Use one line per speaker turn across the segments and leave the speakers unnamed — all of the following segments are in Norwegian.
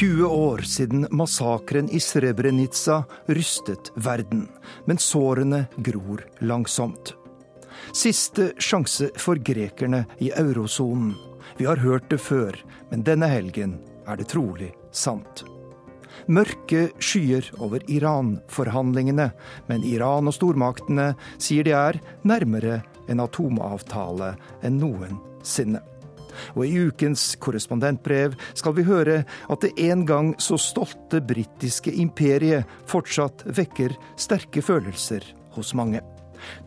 20 år siden massakren i Srebrenica rystet verden, men sårene gror langsomt. Siste sjanse for grekerne i eurosonen. Vi har hørt det før, men denne helgen er det trolig sant. Mørke skyer over Iran-forhandlingene, men Iran og stormaktene sier de er nærmere en atomavtale enn noensinne. Og i ukens korrespondentbrev skal vi høre at det en gang så stolte britiske imperiet fortsatt vekker sterke følelser hos mange.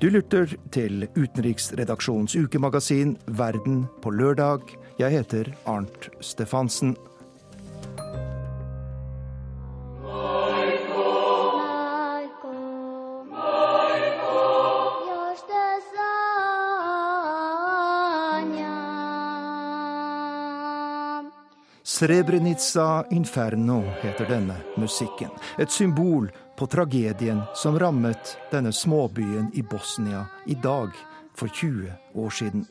Du lytter til utenriksredaksjonens ukemagasin Verden på lørdag. Jeg heter Arnt Stefansen. Srebrenica Inferno heter denne musikken. Et symbol på tragedien som rammet denne småbyen i Bosnia i dag for 20 år siden.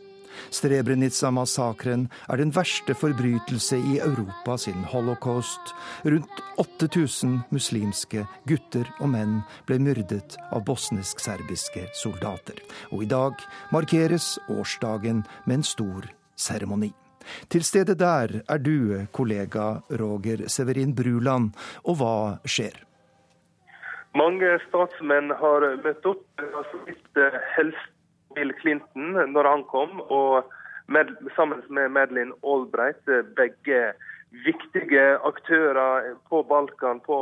Srebrenica-massakren er den verste forbrytelse i Europa siden holocaust. Rundt 8000 muslimske gutter og menn ble myrdet av bosnisk-serbiske soldater. Og i dag markeres årsdagen med en stor seremoni. Til stede der er du, kollega Roger Severin Bruland, og hva skjer?
Mange statsmenn har møtt opp. Altså, helst Bill Clinton når han kom, og med, sammen med Madeleine Albright, begge viktige aktører på Balkan på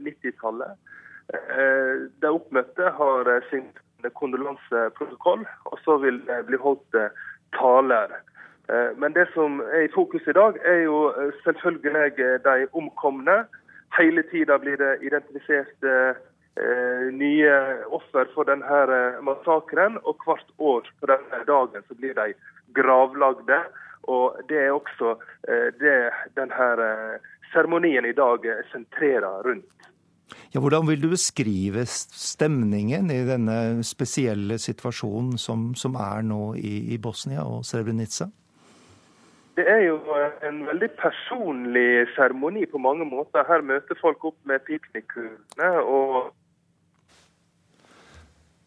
90-tallet. Det eh, de oppmøtte har sin kondolanseprotokoll, og så vil det bli holdt taler. Eh, men det som er i fokus i dag, er jo eh, selvfølgelig eh, de omkomne. Hele tida blir det identifisert nye offer for denne massakren, og hvert år på denne dagen så blir de gravlagde. Og det er også det denne seremonien i dag sentrerer rundt.
Ja, hvordan vil du beskrive stemningen i denne spesielle situasjonen som, som er nå i, i Bosnia og Srebrenica?
Det er jo en veldig personlig seremoni på mange måter. Her møter folk opp med piknikkulene og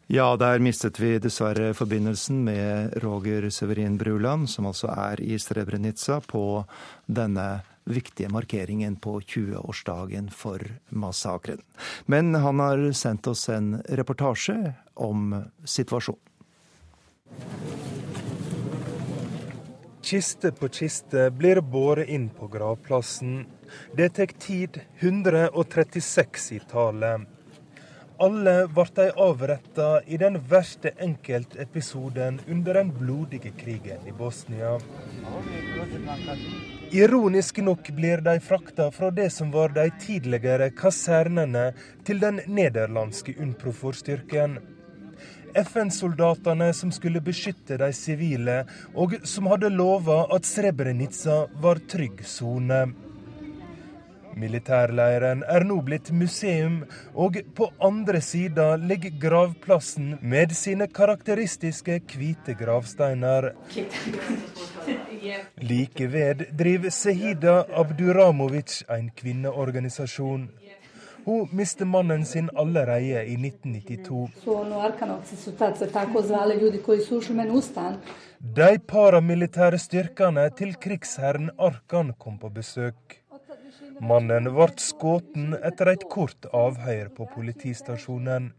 ja, der mistet vi dessverre forbindelsen med Roger Severin Bruland, som altså er i Srebrenica på denne viktige markeringen på 20-årsdagen for massakren. Men han har sendt oss en reportasje om situasjonen.
Kiste på kiste blir båret inn på gravplassen. Det tar tid, 136 i tallet. Alle ble de avretta i den verste enkeltepisoden under den blodige krigen i Bosnia. Ironisk nok blir de frakta fra det som var de tidligere kasernene, til den nederlandske UNPROFOR-styrken. FN-soldatene som skulle beskytte de sivile, og som hadde lova at Srebrenica var trygg sone. Militærleiren er nå blitt museum, og på andre sida ligger gravplassen med sine karakteristiske hvite gravsteiner. Like ved driver Sehida Abduramovic en kvinneorganisasjon. Hun mister mannen sin allerede i 1992. De paramilitære styrkene til krigsherren Arkan kom på besøk. Mannen ble skutt etter et kort avhør på politistasjonen.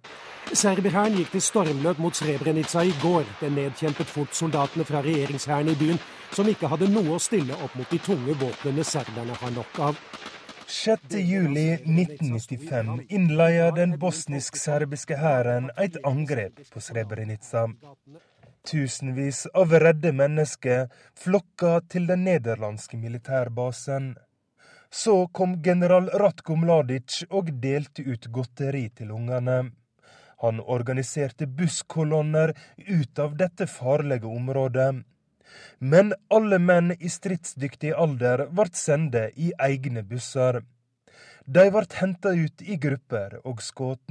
Serberhæren gikk til stormløp mot Srebrenica i går. Den nedkjempet fort soldatene fra regjeringshæren i byen, som ikke hadde noe å stille opp mot de tunge våpnene serberne har nok av.
6.7.1995 innleia den bosnisk-serbiske hæren et angrep på Srebrenica. Tusenvis av redde mennesker flokka til den nederlandske militærbasen. Så kom general Ratko Mladic og delte ut godteri til ungene. Han organiserte busskolonner ut av dette farlige området. Men alle menn i stridsdyktig alder ble sendt i egne busser. De ble henta ut i grupper og skutt.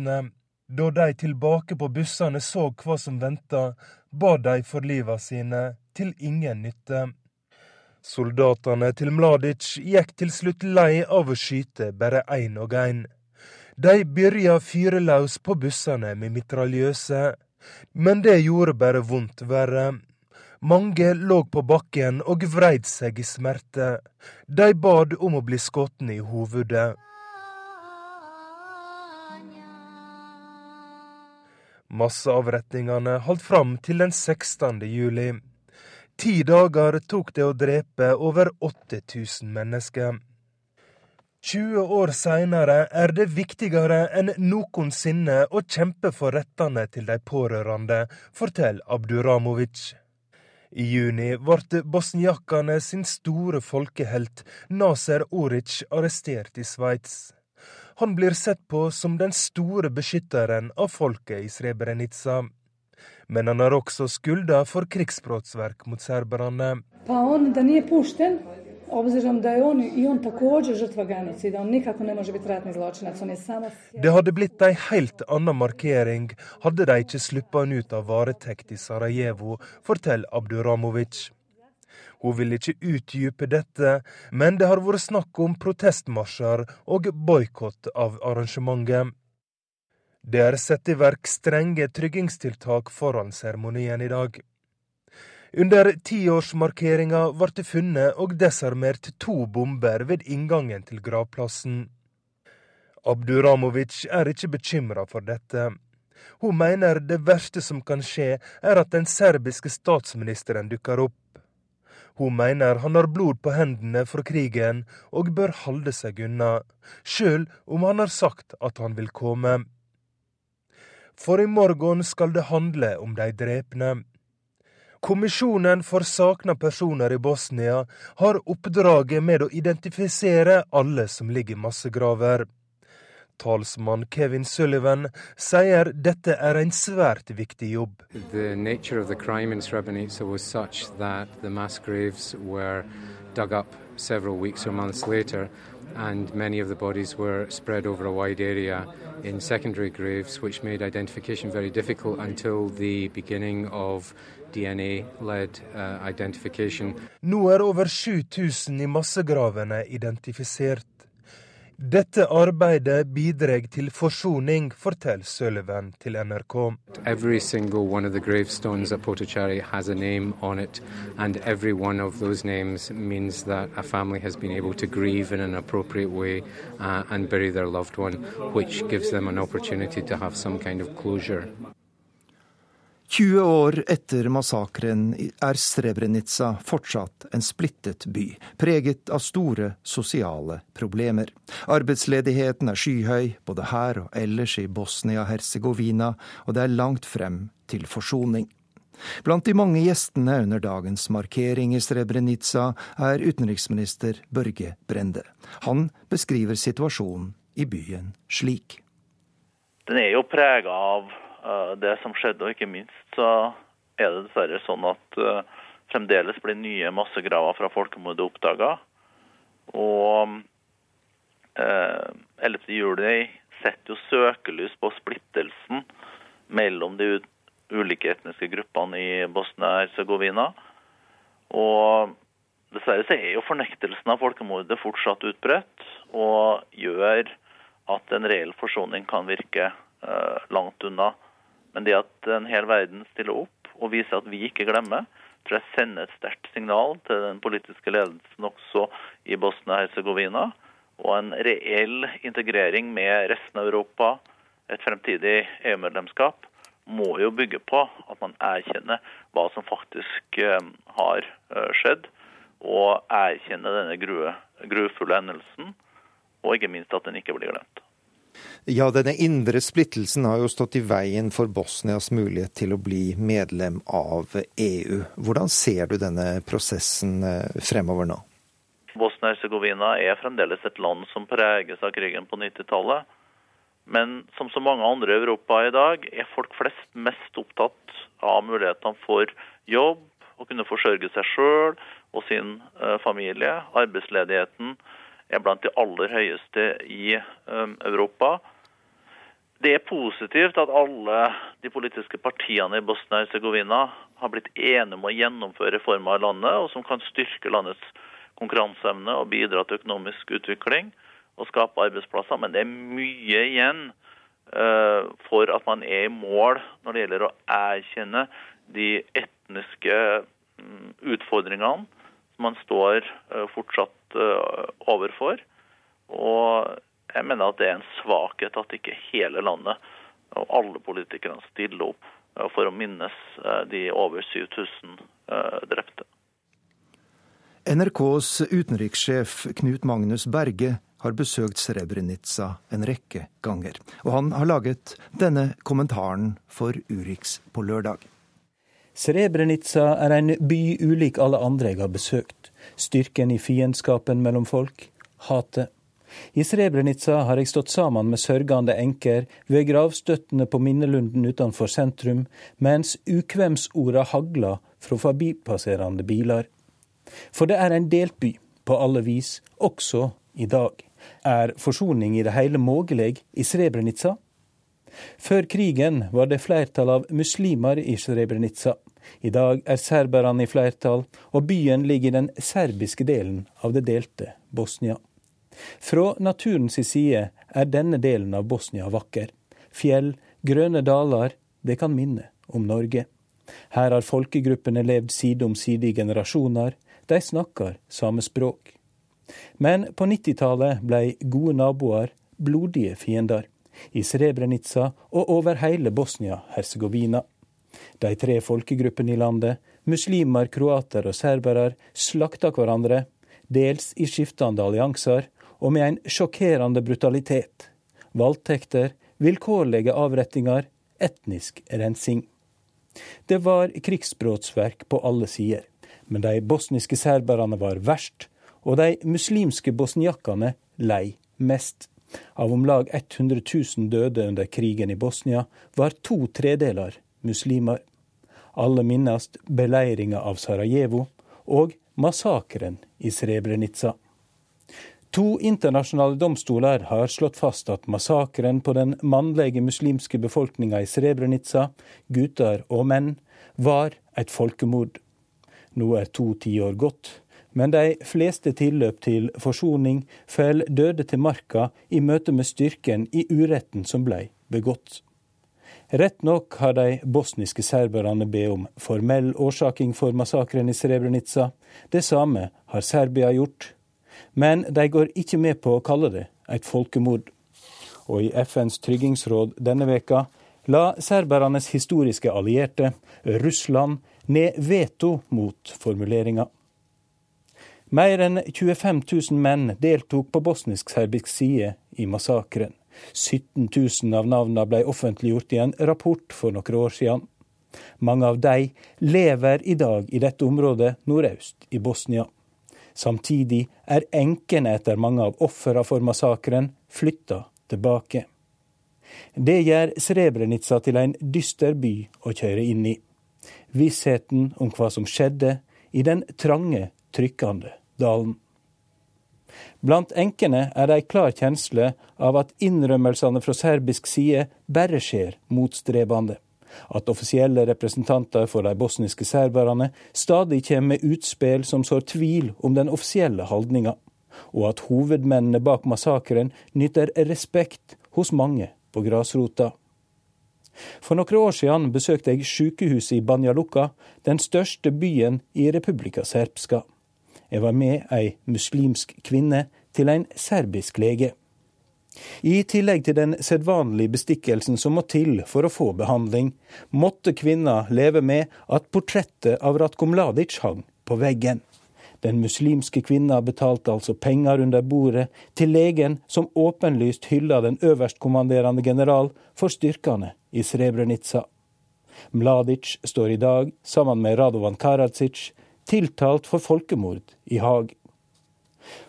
Da de tilbake på bussene så hva som venta, ba de for liva sine, til ingen nytte. Soldatene til Mladic gikk til slutt lei av å skyte bare én og én. De begynte fyre løs på bussene med mitraljøse, men det gjorde bare vondt verre. Mange lå på bakken og vreid seg i smerte. De bad om å bli skutt i hovedet. Masseavretningene holdt fram til den 16. juli. Ti dager tok det å drepe over 8000 mennesker. 20 år seinere er det viktigere enn noensinne å kjempe for rettene til de pårørende, forteller Abduramovic. I juni ble bosniakene sin store folkehelt Naser Oric arrestert i Sveits. Han blir sett på som den store beskytteren av folket i Srebrenica men han har også skylda for krigsbrottsverk mot serberne. Det hadde blitt ei helt anna markering hadde de ikke sluppet han ut av varetekt i Sarajevo, forteller Abduramovic. Hun vil ikke utdype dette, men det har vært snakk om protestmarsjer og boikott av arrangementet. Det er satt i verk strenge tryggingstiltak foran seremonien i dag. Under tiårsmarkeringa ble det funnet og desarmert to bomber ved inngangen til gravplassen. Abduramovic er ikke bekymra for dette. Hun mener det verste som kan skje, er at den serbiske statsministeren dukker opp. Hun mener han har blod på hendene for krigen og bør holde seg unna, sjøl om han har sagt at han vil komme for i morgen skal det handle om de drepne. Kommisjonen for savna personer i Bosnia har oppdraget med å identifisere alle som ligger i massegraver. Talsmann Kevin Sullivan sier dette er en svært viktig jobb. Dug up several weeks or months and many of the bodies were spread over a wide area in secondary graves, which made identification very difficult until the beginning of DNA-led uh, identification. Nå er over 7000 i massegravene identifisert. Dette arbeidet bidrar til forsoning, forteller Sullivan til NRK. Every single one of the gravestones at Potocari has a name on it, and every one of those names means that a family has been able to grieve in an appropriate way uh, and bury their loved one, which gives them an opportunity to have some kind of closure.
20 år etter massakren er Srebrenica fortsatt en splittet by, preget av store sosiale problemer. Arbeidsledigheten er skyhøy, både her og ellers i Bosnia-Hercegovina, og det er langt frem til forsoning. Blant de mange gjestene under dagens markering i Srebrenica er utenriksminister Børge Brende. Han beskriver situasjonen i byen slik.
Den er jo prega av det som skjedde, og ikke minst så er det dessverre sånn at uh, fremdeles blir nye massegraver fra folkemordet oppdaga. Og eh, 11. juli setter jo søkelys på splittelsen mellom de ulike etniske gruppene i Bosnia-Hercegovina. Og dessverre så er jo fornektelsen av folkemordet fortsatt utbredt, og gjør at en reell forsoning kan virke eh, langt unna. Men det at en hel verden stiller opp og viser at vi ikke glemmer, tror jeg sender et sterkt signal til den politiske ledelsen også i Bosnia-Hercegovina. Og en reell integrering med resten av Europa, et fremtidig EU-medlemskap, må jo bygge på at man erkjenner hva som faktisk eh, har eh, skjedd, og erkjenner denne grufulle hendelsen, og ikke minst at den ikke blir glemt.
Ja, denne indre splittelsen har jo stått i veien for Bosnias mulighet til å bli medlem av EU. Hvordan ser du denne prosessen eh, fremover nå?
Bosnia-Hercegovina er fremdeles et land som preges av krigen på 90-tallet. Men som så mange andre i Europa i dag, er folk flest mest opptatt av mulighetene for jobb, å kunne forsørge seg sjøl og sin eh, familie. Arbeidsledigheten er blant de aller høyeste i um, Europa. Det er positivt at alle de politiske partiene i Bosnia-Hercegovina har blitt enige om å gjennomføre reformer i landet, og som kan styrke landets konkurranseevne og bidra til økonomisk utvikling og skape arbeidsplasser. Men det er mye igjen uh, for at man er i mål når det gjelder å erkjenne de etniske um, utfordringene som man står uh, fortsatt overfor. Og jeg mener at det er en svakhet at ikke hele landet og alle politikerne stiller opp for å minnes de over 7000 drepte.
NRKs utenrikssjef Knut Magnus Berge har besøkt Srebrenica en rekke ganger, og han har laget denne kommentaren for Urix på lørdag.
Srebrenica er en by ulik alle andre jeg har besøkt. Styrken i fiendskapen mellom folk, hatet. I Srebrenica har jeg stått sammen med sørgende enker ved gravstøttene på minnelunden utenfor sentrum, mens ukvemsorda hagla fra forbipasserende biler. For det er en delt by, på alle vis, også i dag. Er forsoning i det hele mulig i Srebrenica? Før krigen var det flertall av muslimer i Srebrenica. I dag er serberne i flertall, og byen ligger i den serbiske delen av det delte Bosnia. Fra naturens side er denne delen av Bosnia vakker. Fjell, grønne daler, det kan minne om Norge. Her har folkegruppene levd side om side i generasjoner, de snakker samme språk. Men på 90-tallet ble gode naboer blodige fiender. I Srebrenica og over hele Bosnia-Hercegovina. De tre folkegruppene i landet, muslimer, kroater og serbere, slakta hverandre, dels i skiftende allianser og med en sjokkerende brutalitet. Voldtekter, vilkårlige avrettinger, etnisk rensing. Det var krigsbrotsverk på alle sider men de bosniske serberne var verst, og de muslimske bosniakkene lei mest. Av om lag 100 000 døde under krigen i Bosnia var to tredeler muslimer. Alle minnes beleiringa av Sarajevo og massakren i Srebrenica. To internasjonale domstoler har slått fast at massakren på den mannlige muslimske befolkninga i Srebrenica, gutter og menn, var et folkemord. Nå er to tiår gått, men de fleste tilløp til forsoning fell døde til marka i møte med styrken i uretten som blei begått. Rett nok har de bosniske serberne bedt om formell årsaking for massakren i Srebrenica. Det samme har Serbia gjort. Men de går ikke med på å kalle det et folkemord. Og i FNs tryggingsråd denne veka la serbernes historiske allierte, Russland, ned veto mot formuleringa. Mer enn 25 000 menn deltok på bosnisk-serbisk side i massakren. 17 000 av navnene ble offentliggjort i en rapport for noen år siden. Mange av de lever i dag i dette området nordøst i Bosnia. Samtidig er enkene etter mange av ofrene for massakren flytta tilbake. Det gjør Srebrenica til en dyster by å kjøre inn i vissheten om hva som skjedde i den trange, trykkende dalen. Blant enkene er det ei klar kjensle av at innrømmelsene fra serbisk side bare skjer motstrebende. At offisielle representanter for de bosniske serberne stadig kommer med utspill som sår tvil om den offisielle holdninga, og at hovedmennene bak massakren nyter respekt hos mange på grasrota. For noen år siden besøkte jeg sykehuset i Banja Luka, den største byen i Republika Serbska. Jeg var med ei muslimsk kvinne til en serbisk lege. I tillegg til den sedvanlige bestikkelsen som må til for å få behandling, måtte kvinna leve med at portrettet av Ratko Mladic hang på veggen. Den muslimske kvinna betalte altså penger under bordet til legen som åpenlyst hylla den øverstkommanderende general for styrkene i Srebrenica. Mladic står i dag, sammen med Radovan Karadzic, tiltalt for folkemord i Haag.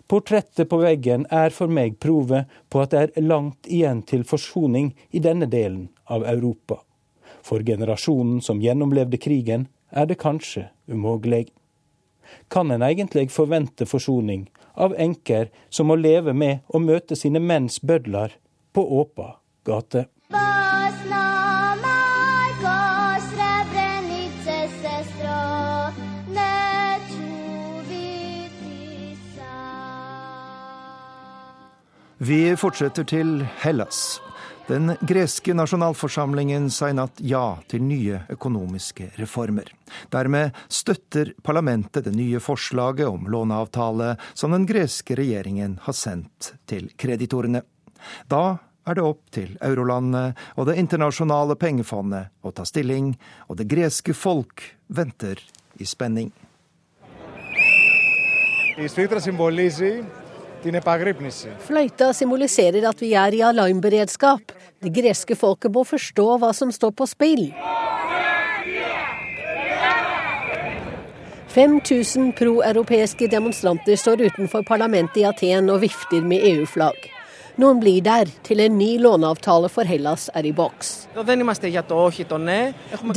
Portrettet på veggen er for meg provet på at det er langt igjen til forsoning i denne delen av Europa. For generasjonen som gjennomlevde krigen, er det kanskje umulig. Kan en egentlig forvente forsoning av enker som må leve med å møte sine menns bødler på åpa gate?
Vi fortsetter til Hellas. Den greske nasjonalforsamlingen sa i natt ja til nye økonomiske reformer. Dermed støtter parlamentet det nye forslaget om låneavtale som den greske regjeringen har sendt til kreditorene. Da er det opp til eurolandene og Det internasjonale pengefondet å ta stilling, og det greske folk venter i spenning.
Η σφίτρα συμβολίζει
Fløyta symboliserer at vi er i alarmberedskap. Det greske folket må forstå hva som står på spill. 5000 pro-europeiske demonstranter står utenfor parlamentet i Aten og vifter med EU-flagg. Noen blir der til en ny låneavtale for Hellas er i boks.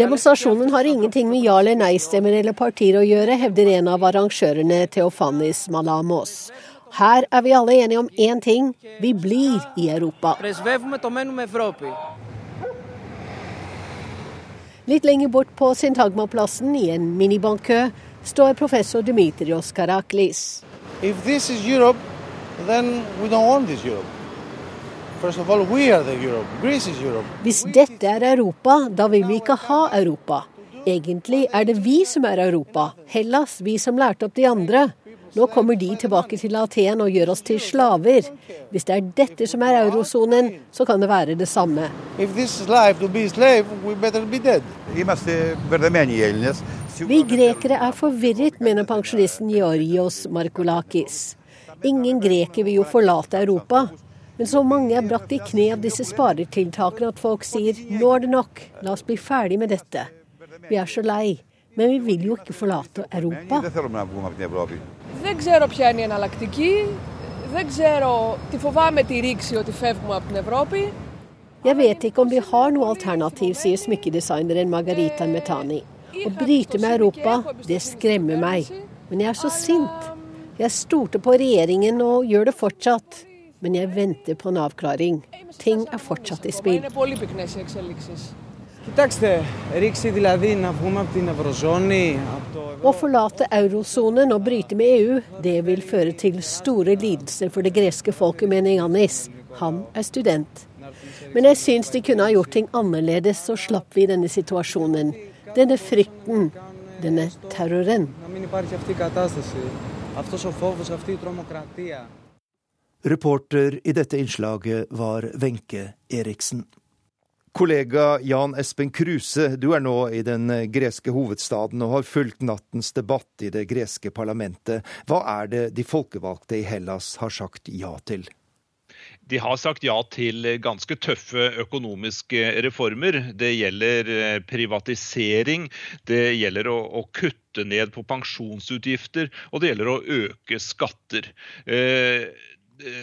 Demonstrasjonen har ingenting med ja- eller nei-stemmer eller partier å gjøre, hevder en av arrangørene, Theofanis Malamos. Her er vi alle enige om én ting vi blir i Europa. Litt lenger bort på Syntagmaplassen, i en minibankkø, står professor Dimitrios Karaklis. Europe, Hvis dette er Europa, da vil vi ikke ha Europa. Egentlig er det vi som er Europa. Hellas, vi som lærte opp de andre. Nå kommer de tilbake til Aten og gjør oss til slaver. Hvis det er dette som er eurosonen, så kan det være det samme. Vi grekere er forvirret, mener pensjonisten Georgios Markolakis. Ingen greker vil jo forlate Europa. Men så mange er brakt i kne av disse sparetiltakene at folk sier nå er det nok, la oss bli ferdig med dette. Vi er så lei. Men vi vil jo ikke forlate Europa.
Δεν ξέρω ποια είναι η εναλλακτική. Δεν ξέρω, τη φοβάμαι τη ρήξη ότι φεύγουμε από την Ευρώπη.
Jeg vet ikke om vi har noe alternativ, sier smykkedesigneren Margarita Metani. Å bryte med Europa, det skremmer meg. Men jeg er så sint. Jeg stolte på regjeringen og gjør det fortsatt. Men jeg venter på en avklaring. Ting er fortsatt i spill.
Κοιτάξτε, ρίξει δηλαδή να βγούμε από την Ευρωζώνη.
Å forlate eurosonen og bryte med EU, det vil føre til store lidelser for det greske folket, mener Jannis. Han er student. Men jeg syns de kunne ha gjort ting annerledes, så slapp vi denne situasjonen. Denne frykten. Denne terroren.
Reporter i dette innslaget var Wenche Eriksen. Kollega Jan Espen Kruse, du er nå i den greske hovedstaden og har fulgt nattens debatt i det greske parlamentet. Hva er det de folkevalgte i Hellas har sagt ja til?
De har sagt ja til ganske tøffe økonomiske reformer. Det gjelder eh, privatisering, det gjelder å, å kutte ned på pensjonsutgifter, og det gjelder å øke skatter. Eh, Eh,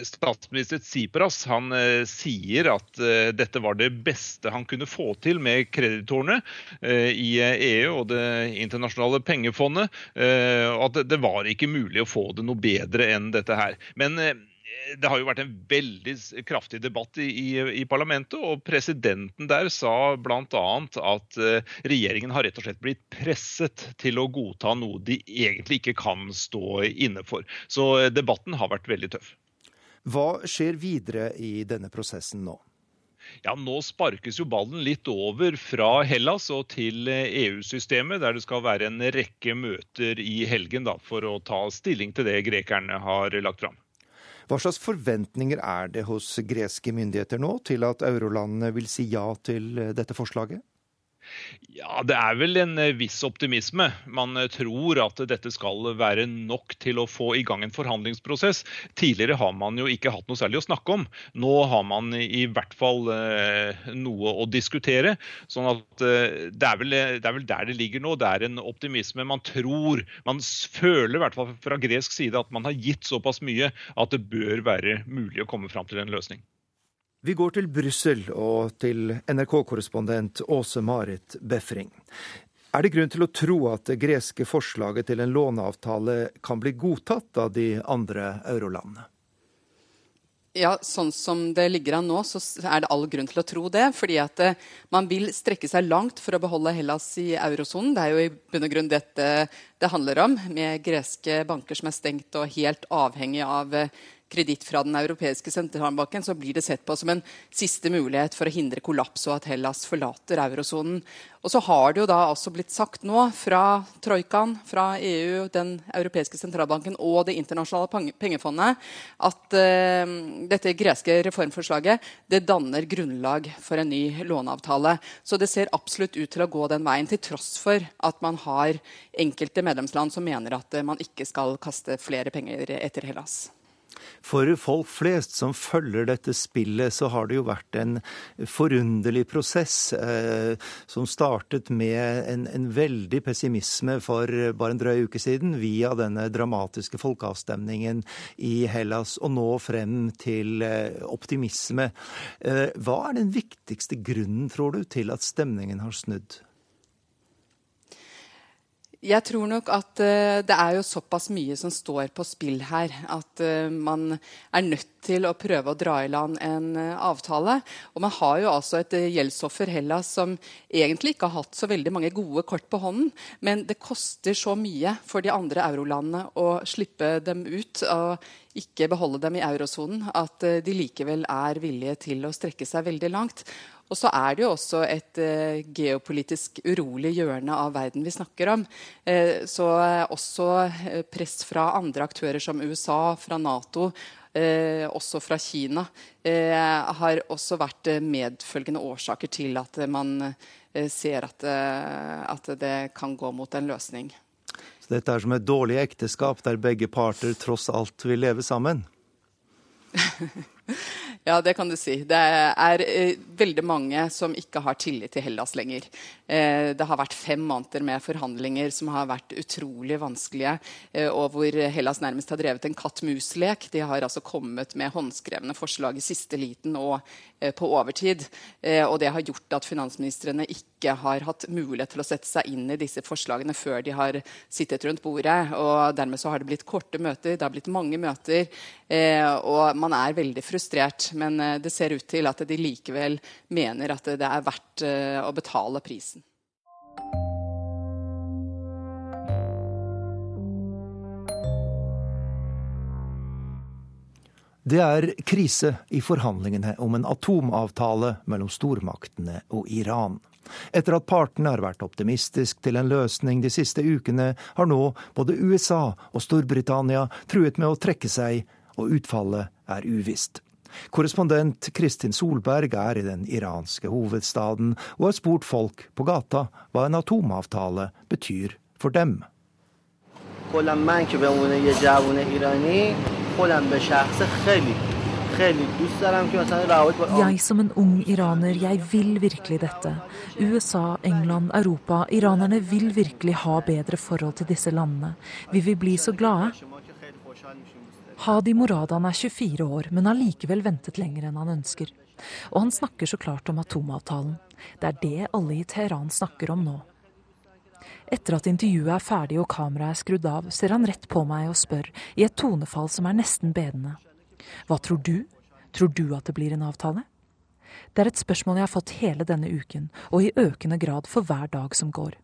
statsminister Tsipras han eh, sier at eh, dette var det beste han kunne få til med kreditorene eh, i EU og Det internasjonale pengefondet. At det var ikke mulig å få det noe bedre enn dette her. Men det har jo vært en veldig kraftig debatt i, i, i parlamentet, og presidenten der sa bl.a. at regjeringen har rett og slett blitt presset til å godta noe de egentlig ikke kan stå inne for. Så debatten har vært veldig tøff.
Hva skjer videre i denne prosessen nå?
Ja, Nå sparkes jo ballen litt over fra Hellas og til EU-systemet, der det skal være en rekke møter i helgen da, for å ta stilling til det grekerne har lagt fram.
Hva slags forventninger er det hos greske myndigheter nå til at eurolandene vil si ja til dette forslaget?
Ja, Det er vel en eh, viss optimisme. Man eh, tror at dette skal være nok til å få i gang en forhandlingsprosess. Tidligere har man jo ikke hatt noe særlig å snakke om. Nå har man i hvert fall eh, noe å diskutere. sånn at det er, vel, det er vel der det ligger nå. Det er en optimisme. Man tror, man føler i hvert fall fra gresk side at man har gitt såpass mye at det bør være mulig å komme fram til en løsning.
Vi går til Brussel og til NRK-korrespondent Åse Marit Befring. Er det grunn til å tro at det greske forslaget til en låneavtale kan bli godtatt av de andre eurolandene?
Ja, Sånn som det ligger an nå, så er det all grunn til å tro det. fordi at eh, man vil strekke seg langt for å beholde Hellas i eurosonen. Det er jo i bunn og grunn dette det handler om, med greske banker som er stengt og helt avhengig av eh, kreditt fra Den europeiske sentralbanken, så blir det sett på som en siste mulighet for å hindre kollaps og at Hellas forlater eurosonen. Og så har det jo da også blitt sagt nå fra troikaen, fra EU, Den europeiske sentralbanken og Det internasjonale pengefondet at uh, dette greske reformforslaget det danner grunnlag for en ny låneavtale. Så det ser absolutt ut til å gå den veien, til tross for at man har enkelte medlemsland som mener at man ikke skal kaste flere penger etter Hellas.
For folk flest som følger dette spillet, så har det jo vært en forunderlig prosess eh, som startet med en, en, veldig pessimisme for bare en drøy uke siden, via denne dramatiske folkeavstemningen i Hellas, og nå frem til eh, optimisme. Eh, hva er den viktigste grunnen, tror du, til at stemningen har snudd?
Jeg tror nok at uh, det er jo såpass mye som står på spill her, at uh, man er nødt til å prøve å dra i land en uh, avtale. Og man har jo altså et gjeldsoffer, Hellas, som egentlig ikke har hatt så veldig mange gode kort på hånden. Men det koster så mye for de andre eurolandene å slippe dem ut og ikke beholde dem i eurosonen, at de likevel er villige til å strekke seg veldig langt. Og så er det jo også et eh, geopolitisk urolig hjørne av verden vi snakker om. Eh, så uh, også press fra andre aktører som USA, fra Nato, også fra Kina, har også vært medfølgende årsaker til at man ser at, at det kan gå mot en løsning.
Så dette er som et dårlig ekteskap der begge parter tross alt vil leve sammen?
Ja, det kan du si. Det er eh, veldig mange som ikke har tillit til Hellas lenger. Eh, det har vært fem måneder med forhandlinger som har vært utrolig vanskelige, eh, og hvor Hellas nærmest har drevet en katt-mus-lek. De har altså kommet med håndskrevne forslag i siste liten og på overtid. Og det har gjort at finansministrene ikke har hatt mulighet til å sette seg inn i disse forslagene før de har sittet rundt bordet. Og dermed så har det blitt korte møter, det har blitt mange møter, og man er veldig frustrert men eh, det ser ut til at de likevel mener at det er verdt eh, å betale prisen.
Det er krise i forhandlingene om en atomavtale mellom stormaktene og Iran. Etter at partene har vært optimistisk til en løsning de siste ukene, har nå både USA og Storbritannia truet med å trekke seg, og utfallet er uvisst. Korrespondent Kristin Solberg er i den iranske hovedstaden og har spurt folk på gata hva en atomavtale betyr for dem.
Jeg som en ung iraner, jeg vil virkelig dette. USA, England, Europa, iranerne vil virkelig ha bedre forhold til disse landene. Vi vil bli så glade. Hadi Moradan er 24 år, men har likevel ventet lenger enn han ønsker. Og han snakker så klart om atomavtalen. Det er det alle i Teheran snakker om nå. Etter at intervjuet er ferdig og kameraet er skrudd av, ser han rett på meg og spør, i et tonefall som er nesten bedende. Hva tror du? Tror du at det blir en avtale? Det er et spørsmål jeg har fått hele denne uken, og i økende grad for hver dag som går.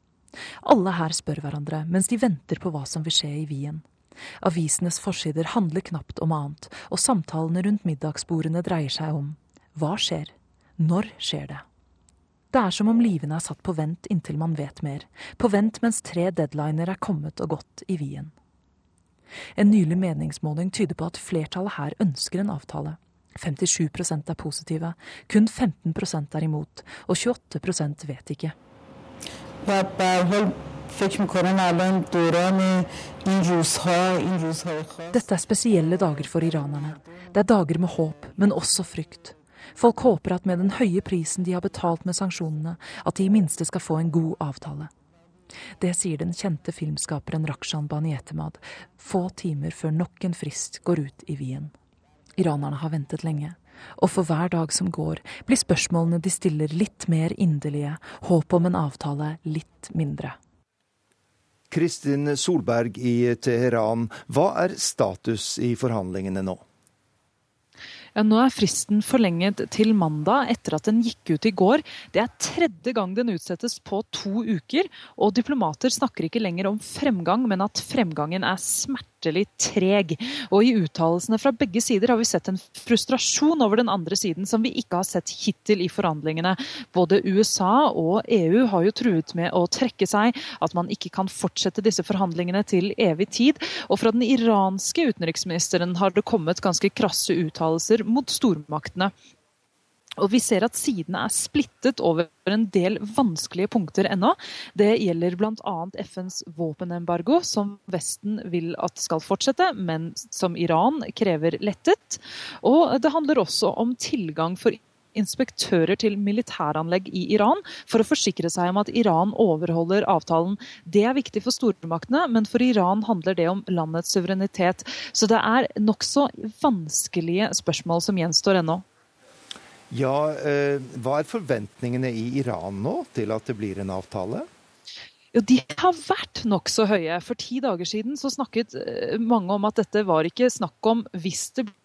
Alle her spør hverandre mens de venter på hva som vil skje i Wien. Avisenes forsider handler knapt om annet, og samtalene rundt middagsbordene dreier seg om hva skjer? Når skjer det? Det er som om livene er satt på vent inntil man vet mer, på vent mens tre deadliner er kommet og gått i Wien. En nylig meningsmåling tyder på at flertallet her ønsker en avtale. 57% er positive, kun 15 er imot, og 28% vet ikke. Dette er spesielle dager for iranerne. Det er dager med håp, men også frykt. Folk håper at med den høye prisen de har betalt med sanksjonene, at de i minste skal få en god avtale. Det sier den kjente filmskaperen Rakshan Banietemad få timer før nok en frist går ut i Wien. Iranerne har ventet lenge, og for hver dag som går, blir spørsmålene de stiller litt mer inderlige, håpet om en avtale litt mindre.
Kristin Solberg i Teheran, hva er status i forhandlingene nå?
Ja, nå er fristen forlenget til mandag etter at den gikk ut i går. Det er tredje gang den utsettes på to uker. Og diplomater snakker ikke lenger om fremgang, men at fremgangen er smertelig
smertelig treg. Og i uttalelsene fra begge sider har vi sett en frustrasjon over den andre siden som vi ikke har sett hittil i forhandlingene. Både USA og EU har jo truet med å trekke seg, at man ikke kan fortsette disse forhandlingene til evig tid. Og fra den iranske utenriksministeren har det kommet ganske krasse uttalelser mot stormaktene. Og vi ser at sidene er splittet over en del vanskelige punkter ennå. Det gjelder bl.a. FNs våpenembargo, som Vesten vil at skal fortsette, men som Iran krever lettet. Og det handler også om tilgang for inspektører til militæranlegg i Iran for å forsikre seg om at Iran overholder avtalen. Det er viktig for stormaktene, men for Iran handler det om landets suverenitet. Så det er nokså vanskelige spørsmål som gjenstår ennå.
Ja, eh, Hva er forventningene i Iran nå til at det blir en avtale?
Jo, De har vært nokså høye. For ti dager siden så snakket eh, mange om at dette var ikke snakk om hvis det blir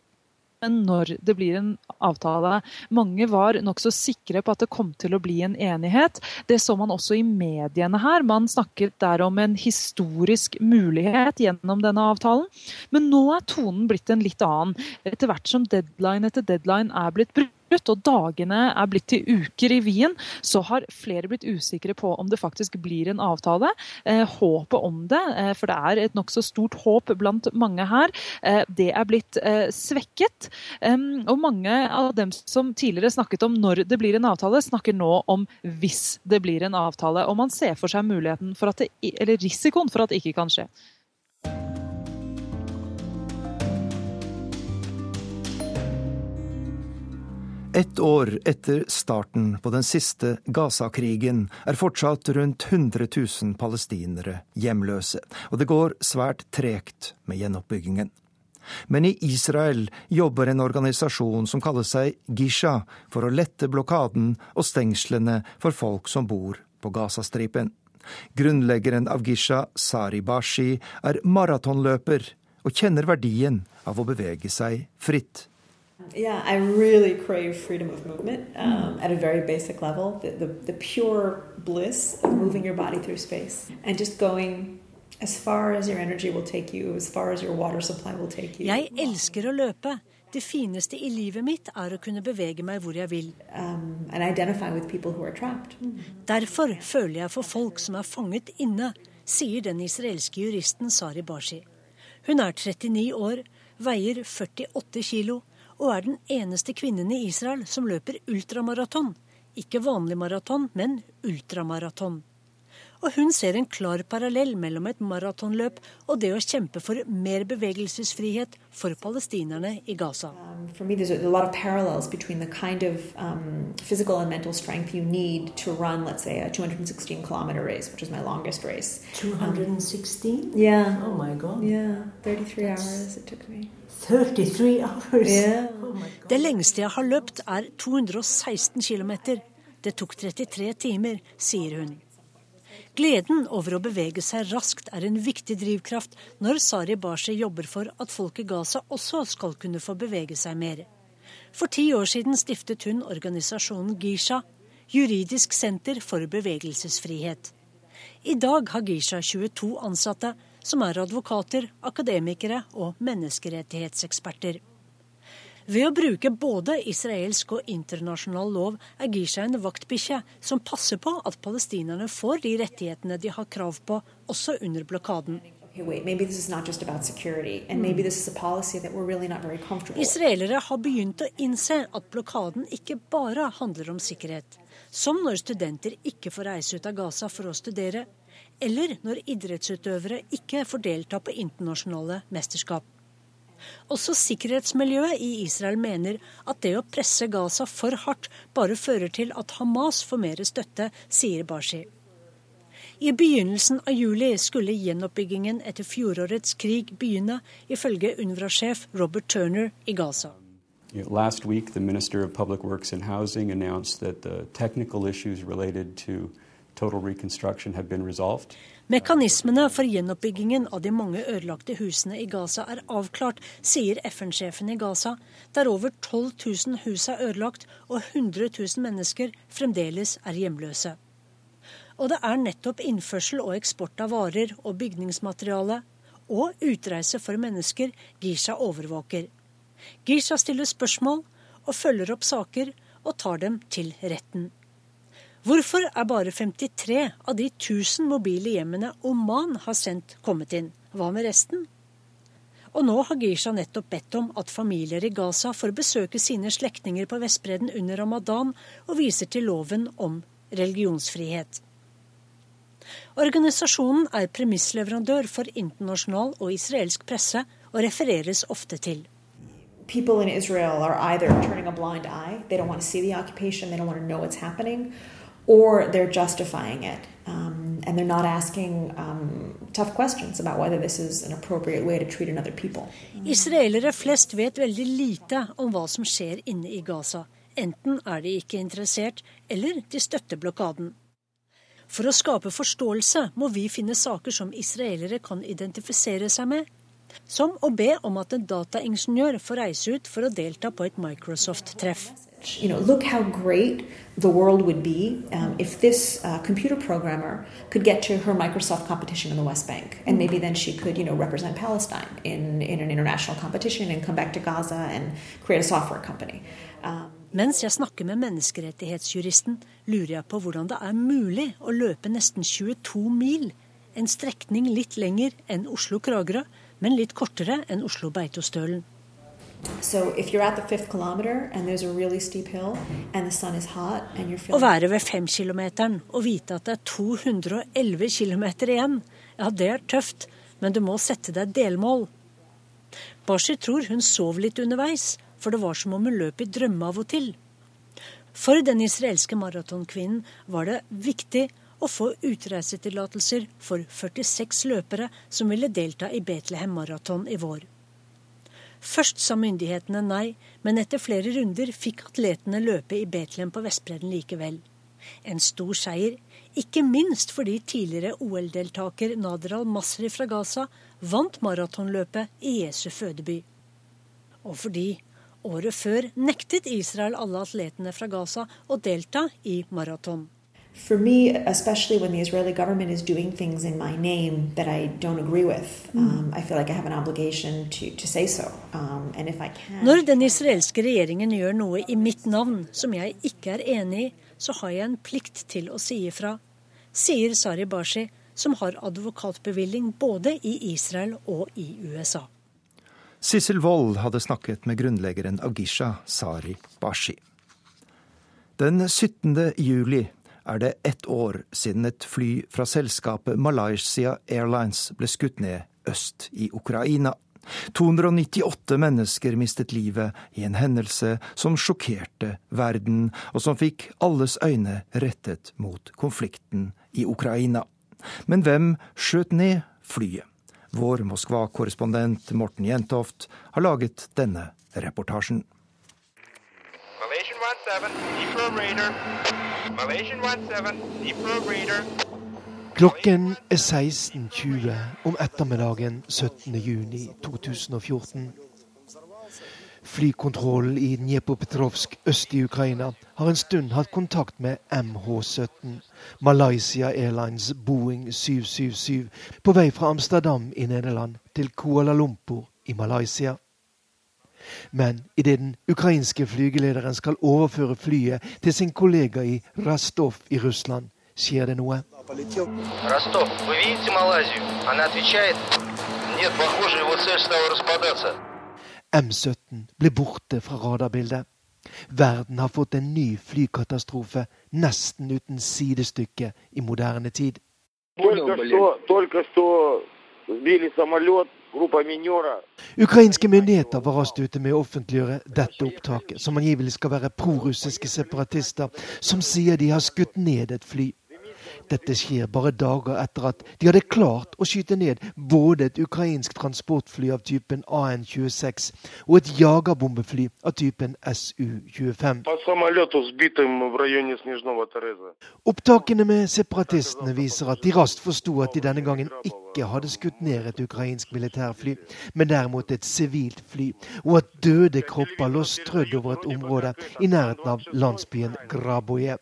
men når det blir en avtale. Mange var nokså sikre på at det kom til å bli en enighet. Det så man også i mediene her. Man snakket der om en historisk mulighet gjennom denne avtalen. Men nå er tonen blitt en litt annen. Etter hvert som deadline etter deadline er blitt brutt og dagene er blitt til uker i Wien, så har flere blitt usikre på om det faktisk blir en avtale. Eh, håpet om det, eh, for det er et nokså stort håp blant mange her, eh, det er blitt svekket. og mange av dem som tidligere snakket om når det blir en avtale, snakker nå om hvis det blir en avtale. Og man ser for seg muligheten for at det, eller risikoen for at det ikke kan skje.
Ett år etter starten på den siste Gaza-krigen er fortsatt rundt 100 000 palestinere hjemløse, og det går svært tregt med gjenoppbyggingen. Men i Israel jobber en organisasjon som kaller seg Gisha, for å lette blokaden og stengslene for folk som bor på Gazastripen. Grunnleggeren av Gisha, Sari Bashi, er maratonløper og kjenner verdien av å bevege seg fritt.
Yeah, I really crave freedom of movement um, at a very basic level. The, the, the, pure bliss of moving your body through space and just going as far as your energy will take you, as far as your water supply will take you.
Jeg elsker å løpe. Det fineste i livet mitt er å kunne bevege meg hvor jeg vil.
Um,
Derfor føler jeg for folk som er fanget inne, sier den israelske juristen Sari Bashi. Hun er 39 år, veier 48 kilo og er den eneste kvinnen i Israel som løper ultramaraton. Ikke vanlig maraton, men ultramaraton. Og hun ser en klar parallell mellom et maratonløp og det å kjempe for mer bevegelsesfrihet for palestinerne i Gaza. Um,
for meg er det mange paralleller mellom den the kind of um, physical and mental strength you need to run, let's say, a 216 kilometer race, which is my longest race.
216?
Um, yeah.
Oh my God.
Yeah, 33 That's... hours it took me.
33 hours.
Yeah.
Oh det lengste jeg har løpt, er 216 km. Det tok 33 timer, sier hun. Gleden over å bevege seg raskt er en viktig drivkraft når Sari Bashi jobber for at folk i Gaza også skal kunne få bevege seg mer. For ti år siden stiftet hun organisasjonen Gisha, juridisk senter for bevegelsesfrihet. I dag har Gisha 22 ansatte, som er advokater, akademikere og menneskerettighetseksperter. Ved å bruke både israelsk og internasjonal lov er Gisha en vaktbikkje som passer på at palestinerne får de rettighetene de har krav på, også under blokaden. Israelere har begynt å innse at blokaden ikke bare handler om sikkerhet. Som når studenter ikke får reise ut av Gaza for å studere, eller når idrettsutøvere ikke får delta på internasjonale mesterskap. Også sikkerhetsmiljøet i Israel mener at det å presse Gaza for hardt bare fører til at Hamas får mer støtte, sier Bashi. I begynnelsen av juli skulle gjenoppbyggingen etter fjorårets krig begynne, ifølge UNRWA-sjef Robert Turner i Gaza.
Last week, the Minister of Public Works and Housing announced that the technical issues related to
Mekanismene for gjenoppbyggingen av de mange ødelagte husene i Gaza er avklart, sier FN-sjefen i Gaza, der over 12 000 hus er ødelagt og 100 000 mennesker fremdeles er hjemløse. Og det er nettopp innførsel og eksport av varer og bygningsmateriale og utreise for mennesker Gisha overvåker. Gisha stiller spørsmål og følger opp saker og tar dem til retten. Hvorfor er bare 53 av de 1000 mobile hjemmene Oman har sendt, kommet inn? Hva med resten? Og nå har Gisha nettopp bedt om at familier i Gaza får besøke sine slektninger på Vestbredden under ramadan, og viser til loven om religionsfrihet. Organisasjonen er premissleverandør for internasjonal og israelsk presse, og refereres ofte til.
People in Israel are either turning a blind eye, they don't want to see the occupation, they don't want to know what's happening, or they're justifying it. Um, and they're not asking um, tough questions about whether this is an appropriate way to treat another people.
Israelere flest vet veldig lite om hva som skjer inne i Gaza. Enten er de ikke interessert, eller de støtter blokaden. For å skape forståelse må vi finne saker som israelere kan identifisere seg med, som å be om at en dataingeniør får reise ut for å delta på et Microsoft-treff.
You know, look how great the world would be um, if this uh, computer programmer could get to her Microsoft competition in the West Bank, and maybe then she could, you know, represent Palestine in in an international competition and come back to Gaza and create a software company. Um,
Mens jeg snakker med menneskerettighetsjuristen, lurer jeg på hvordan det er mulig å løpe nesten 22 mil, en strekning litt lenger enn Oslo-Kragerø, men litt kortere enn Oslo-Beitostølen. Å være ved femkilometeren og vite at det er 211 km igjen, ja, det er tøft, men du må sette deg delmål. Bashi tror hun sov litt underveis, for det var som om hun løp i drømme av og til. For den israelske maratonkvinnen var det viktig å få utreisetillatelser for 46 løpere som ville delta i Betlehem Maraton i vår. Først sa myndighetene nei, men etter flere runder fikk atletene løpe i Betlehem på Vestbredden likevel. En stor seier, ikke minst fordi tidligere OL-deltaker Nader al-Masri fra Gaza vant maratonløpet i Jesu fødeby. Og fordi året før nektet Israel alle atletene fra Gaza å delta i maraton
for me, especially when the Israeli government is doing things in my name that I don't agree with, mm. um, I feel like I have an obligation to, to say so. Um, and if I can...
Når den israelske regjeringen gjør noe i mitt navn som jeg ikke er enig i, så har jeg en plikt til å si ifra, sier Sari Bashi, som har advokatbevilling både i Israel og i USA.
Sissel Wold hadde snakket med grunnleggeren av Gisha, Sari Bashi. Den 17. juli er det ett år siden et fly fra selskapet Malaysia Airlines ble skutt ned øst i Ukraina. 298 mennesker mistet livet i en hendelse som sjokkerte verden, og som fikk alles øyne rettet mot konflikten i Ukraina. Men hvem skjøt ned flyet? Vår Moskva-korrespondent Morten Jentoft har laget denne reportasjen. Malaysian
17, Klokken er 16.20 om ettermiddagen 17.6.2014. Flykontrollen i Dnepropetrovsk øst i Ukraina har en stund hatt kontakt med MH17, Malaysia Airlines Boeing 777, på vei fra Amsterdam i Nederland til Kuala Lumpur i Malaysia. Men idet den ukrainske flygelederen skal overføre flyet til sin kollega i Rostov i Russland, skjer det noe. M17 ble borte fra radarbildet. Verden har fått en ny flykatastrofe nesten uten sidestykke i moderne tid. Только что сбили самолет Ukrainske myndigheter var raskt ute med å offentliggjøre dette opptaket, som angivelig skal være prorussiske separatister som sier de har skutt ned et fly. Dette skjer bare dager etter at de hadde klart å skyte ned både et ukrainsk transportfly av typen AN-26 og et jagerbombefly av typen Su-25. Opptakene med separatistene viser at de raskt forsto at de denne gangen ikke hadde skutt ned et ukrainsk militærfly, men derimot et sivilt fly, og at døde kropper lå strødd over et område i nærheten av landsbyen Graboje.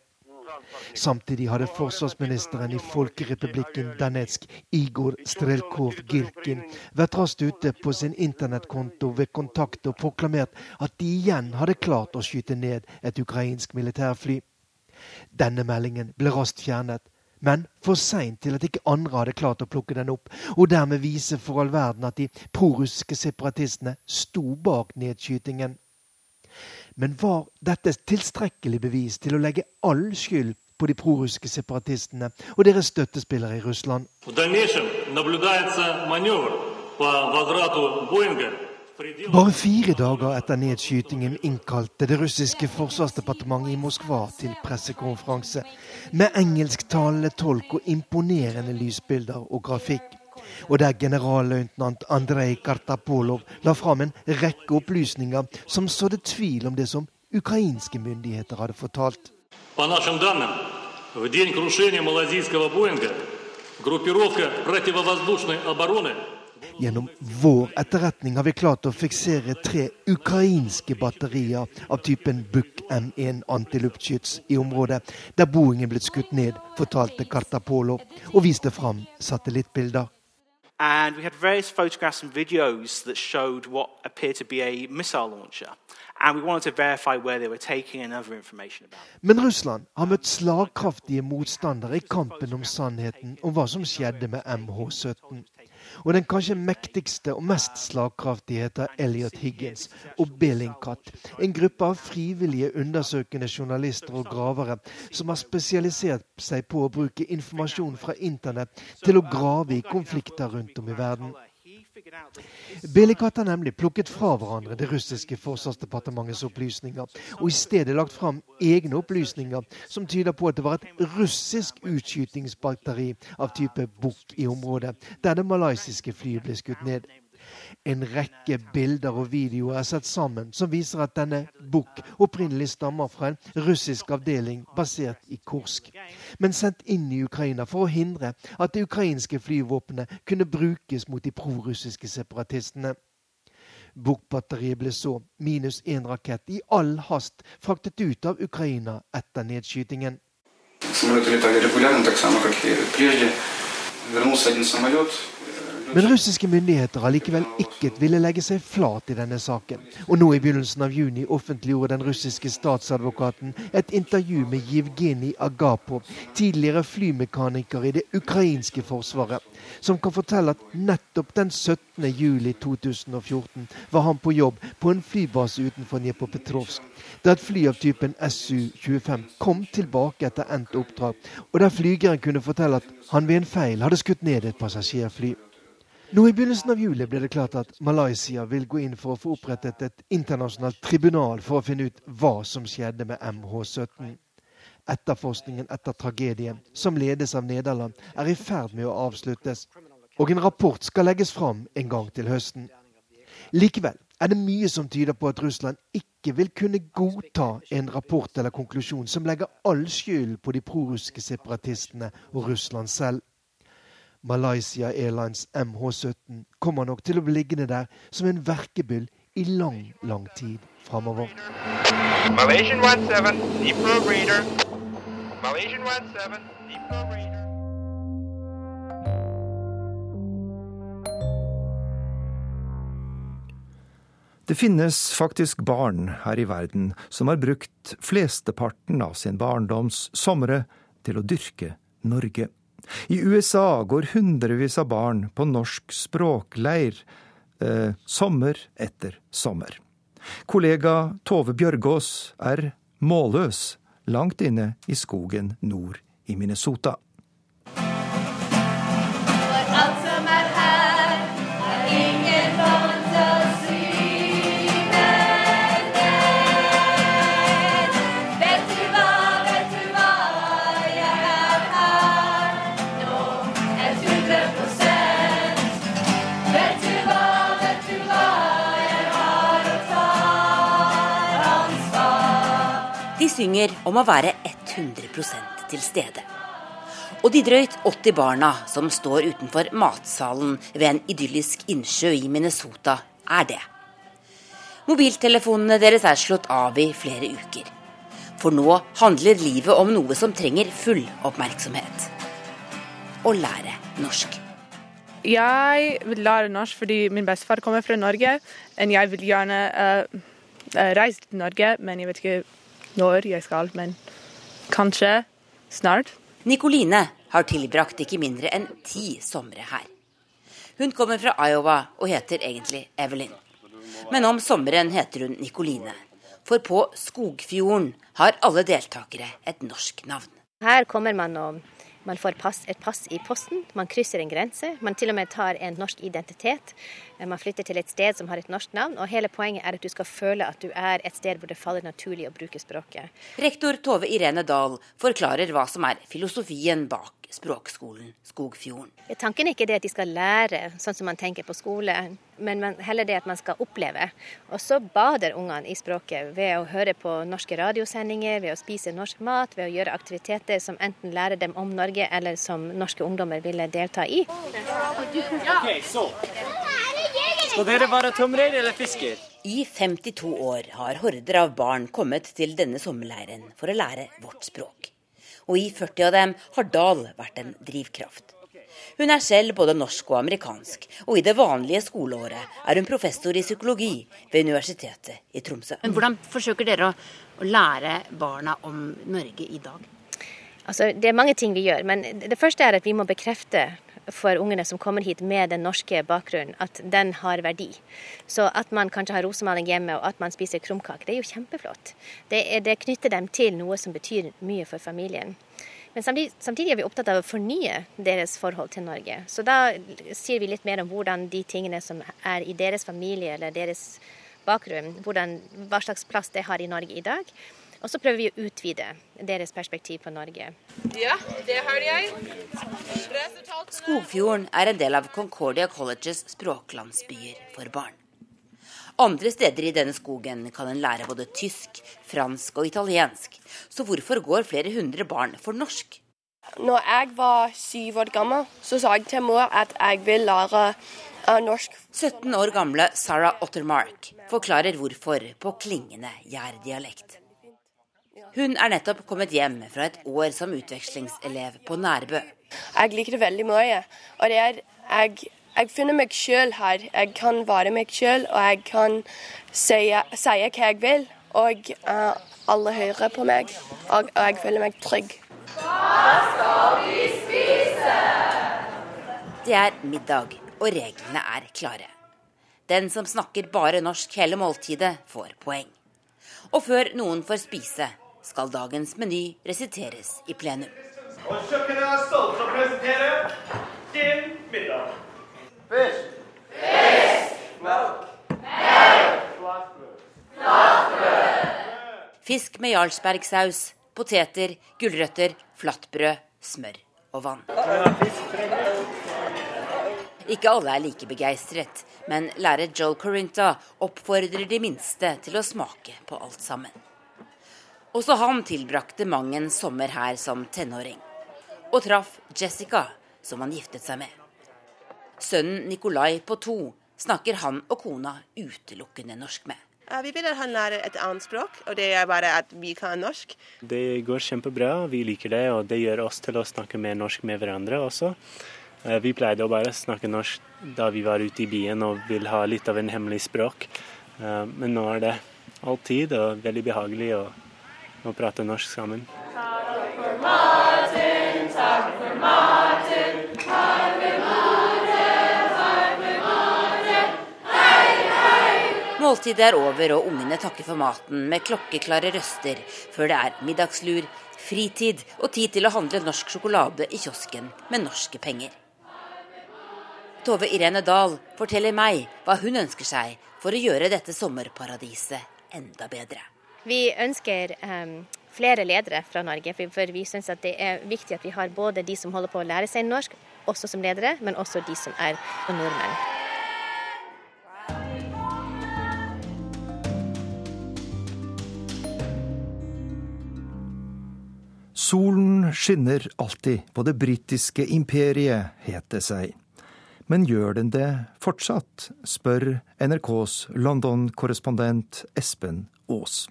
Samtidig hadde forsvarsministeren i Folkerepublikken Danetsk, Igor Strelkov Girkin, vært raskt ute på sin internettkonto ved kontakt og proklamert at de igjen hadde klart å skyte ned et ukrainsk militærfly. Denne meldingen ble raskt fjernet, men for seint til at ikke andre hadde klart å plukke den opp, og dermed vise for all verden at de prorussiske separatistene sto bak nedskytingen. Men var dette tilstrekkelig bevis til å legge all skyld på de prorussiske separatistene og deres støttespillere i Russland? Bare fire dager etter nedskytingen innkalte det russiske forsvarsdepartementet i Moskva til pressekonferanse med engelsktalende tolk og imponerende lysbilder og grafikk. Og der generalløytnant Andrej Kartapolov la fram en rekke opplysninger som sådde tvil om det som ukrainske myndigheter hadde fortalt. På данным, в день крушения малазийского Боинга группировка противовоздушной обороны Gjennom vår etterretning har vi klart å fiksere tre ukrainske batterier av typen Buk M1 antiluftskyts i området der Boeing er blitt skutt ned, fortalte Kartapolo, og viste fram satellittbilder. And we had various photographs and videos that showed what appeared to be a missile launcher.
And we wanted to verify where they were taking and other information.
Men Russland har møtt slagkraftige motstandere i kampen om sannheten om hva som skjedde med MH17. Og den kanskje mektigste og mest slagkraftige heter Elliot Higgins og Billingcat. En gruppe av frivillige undersøkende journalister og gravere som har spesialisert seg på å bruke informasjon fra internett til å grave i konflikter rundt om i verden. Belikat har nemlig plukket fra hverandre det russiske forsvarsdepartementets opplysninger, og i stedet lagt fram egne opplysninger som tyder på at det var et russisk utskytingsbatteri av type Bukh i området, der det malaysiske flyet ble skutt ned En rekke bilder og videoer er satt sammen som viser at denne Bukh opprinnelig stammer fra en russisk avdeling basert i Kursk, men sendt inn i Ukraina for å hindre at det ukrainske flyvåpenet kunne brukes mot de prorussiske separatistene. Bukh-batteriet ble så, minus én rakett, i all hast fraktet ut av Ukraina etter nedskytingen. Самолеты летали регулярно, так само, как и прежде. Вернулся один самолет, men russiske myndigheter har likevel ikke ville legge seg flat i denne saken. Og nå i begynnelsen av juni offentliggjorde den russiske statsadvokaten et intervju med Jevgenij Agapov, tidligere flymekaniker i det ukrainske forsvaret, som kan fortelle at nettopp den 17. juli 2014 var han på jobb på en flybase utenfor Dnepropetrovsk, da et fly av typen Su-25 kom tilbake etter endt oppdrag, og der flygeren kunne fortelle at han ved en feil hadde skutt ned et passasjerfly. Nå I begynnelsen av juli ble det klart at Malaysia vil gå inn for å få opprettet et internasjonalt tribunal for å finne ut hva som skjedde med MH17. Etterforskningen etter tragedien, som ledes av Nederland, er i ferd med å avsluttes. Og en rapport skal legges fram en gang til høsten. Likevel er det mye som tyder på at Russland ikke vil kunne godta en rapport eller konklusjon som legger all skyld på de prorussiske separatistene og Russland selv. Malaysia Airlines MH17 kommer nok til å bli liggende der som en verkebyll i lang, lang tid framover. Malaysian 17, Deep Reader. Malaysian 17, Deep Reader. Det finnes faktisk barn her i verden som har brukt flesteparten av sin barndoms somre til å dyrke Norge. I USA går hundrevis av barn på norsk språkleir eh, sommer etter sommer. Kollega Tove Bjørgaas er målløs langt inne i skogen nord i Minnesota.
Synger om å være 100% til stede. Og de drøyt 80 barna som står utenfor matsalen ved en idyllisk innsjø i Minnesota, er det. Mobiltelefonene deres er slått av i flere uker. For nå handler livet om noe som trenger full oppmerksomhet. Å lære norsk.
Jeg vil lære norsk fordi min bestefar kommer fra Norge. Og jeg vil gjerne uh, reise til Norge, men jeg vet ikke når jeg skal. Men kanskje snart.
Nikoline har tilbrakt ikke mindre enn ti somre her. Hun kommer fra Iowa og heter egentlig Evelyn. Men om sommeren heter hun Nikoline. For på Skogfjorden har alle deltakere et norsk navn.
Her kommer man og man får pass, et pass i posten, man krysser en grense. Man til og med tar en norsk identitet. Man flytter til et sted som har et norsk navn. Og hele poenget er at du skal føle at du er et sted hvor det faller naturlig å bruke språket.
Rektor Tove Irene Dahl forklarer hva som er filosofien bak språkskolen Skogfjorden.
Tanken er ikke det at de skal lære sånn som man tenker på skole, men heller det at man skal oppleve. Og så bader ungene i språket ved å høre på norske radiosendinger, ved å spise norsk mat, ved å gjøre aktiviteter som enten lærer dem om Norge, eller som norske ungdommer ville delta i.
Okay, så. Skal dere være tømrer eller fisker?
I 52 år har horder av barn kommet til denne sommerleiren for å lære vårt språk og i 40 av dem har Dahl vært en drivkraft. Hun er selv både norsk og amerikansk, og i det vanlige skoleåret er hun professor i psykologi ved Universitetet i Tromsø.
Men Hvordan forsøker dere å, å lære barna om Norge i dag? Altså, det er mange ting vi gjør, men det første er at vi må bekrefte for ungene som kommer hit med den norske bakgrunnen, at den har verdi. Så at man kanskje har rosemaling hjemme og at man spiser krumkake, det er jo kjempeflott. Det, det, knytter dem til noe som betyr mye for familien. Men samtidig, samtidig, er vi opptatt av å fornye deres forhold til Norge. Så da sier vi litt mer om hvordan de tingene som er i deres familie eller deres bakgrunn, hvordan, hva slags plass det har i Norge i dag. Og så prøver vi å utvide deres perspektiv på Norge.
Ja, det har jeg.
Skogfjorden er en del av Concordia Colleges språklandsbyer for barn. Andre steder i denne skogen kan en lære både tysk, fransk og italiensk. Så hvorfor går flere hundre barn for norsk?
Når jeg var syv år gammel, så sa jeg til mor at jeg vil lære uh, norsk.
17 år gamle Sarah Ottermark forklarer hvorfor på klingende jærdialekt. Hun er nettopp kommet hjem fra et år som utvekslingselev på Nærbø.
Jeg liker det veldig mye. Og det er, jeg, jeg finner meg sjøl her. Jeg kan være meg sjøl, og jeg kan si, hva jeg vil. Og uh, alle hører på meg, og, og jeg føler meg trygg.
Hva skal vi spise? Det er middag, og reglene er klare. Den som snakker bare norsk hele måltidet, får poeng. Og før noen får spise, skal dagens meny resiteres i plenum. Og kjøkkenet er stolt til å presentere din middag. Fisk. Fisk. Melk. Melk. Flatbrød. Fisk med jarlsbergsaus, poteter, gulrøtter, flatbrød, smør og vann. Ikke alle er like begeistret, men lærer Joel Corinta oppfordrer de minste til å smake på alt sammen. Også han tilbrakte mang en sommer her som tenåring, og traff Jessica, som han giftet seg med. Sønnen Nikolai på to snakker han og kona utelukkende norsk med.
Vi vil at han lærer et annet språk, og det er bare at vi kan norsk.
Det går kjempebra, vi liker det, og det gjør oss til å snakke mer norsk med hverandre også. Eh, vi pleide å bare snakke norsk da vi var ute i byen og vil ha litt av en hemmelig språk, eh, men nå er det alltid og veldig behagelig. og og prate norsk sammen. Takk.
Måltidet er over, og ungene takker for maten med klokkeklare røster før det er middagslur, fritid og tid til å handle norsk sjokolade i kiosken med norske penger. Tove Irene Dahl forteller meg hva hun ønsker seg for å gjøre dette sommerparadiset enda bedre.
Vi ønsker um, flere ledere fra Norge, for vi syns det er viktig at vi har både de som holder på å lære seg norsk, også som ledere, men også de som er nordmenn.
Solen skinner alltid på det britiske imperiet, het det seg. Men gjør den det fortsatt, spør NRKs London-korrespondent Espen Aas.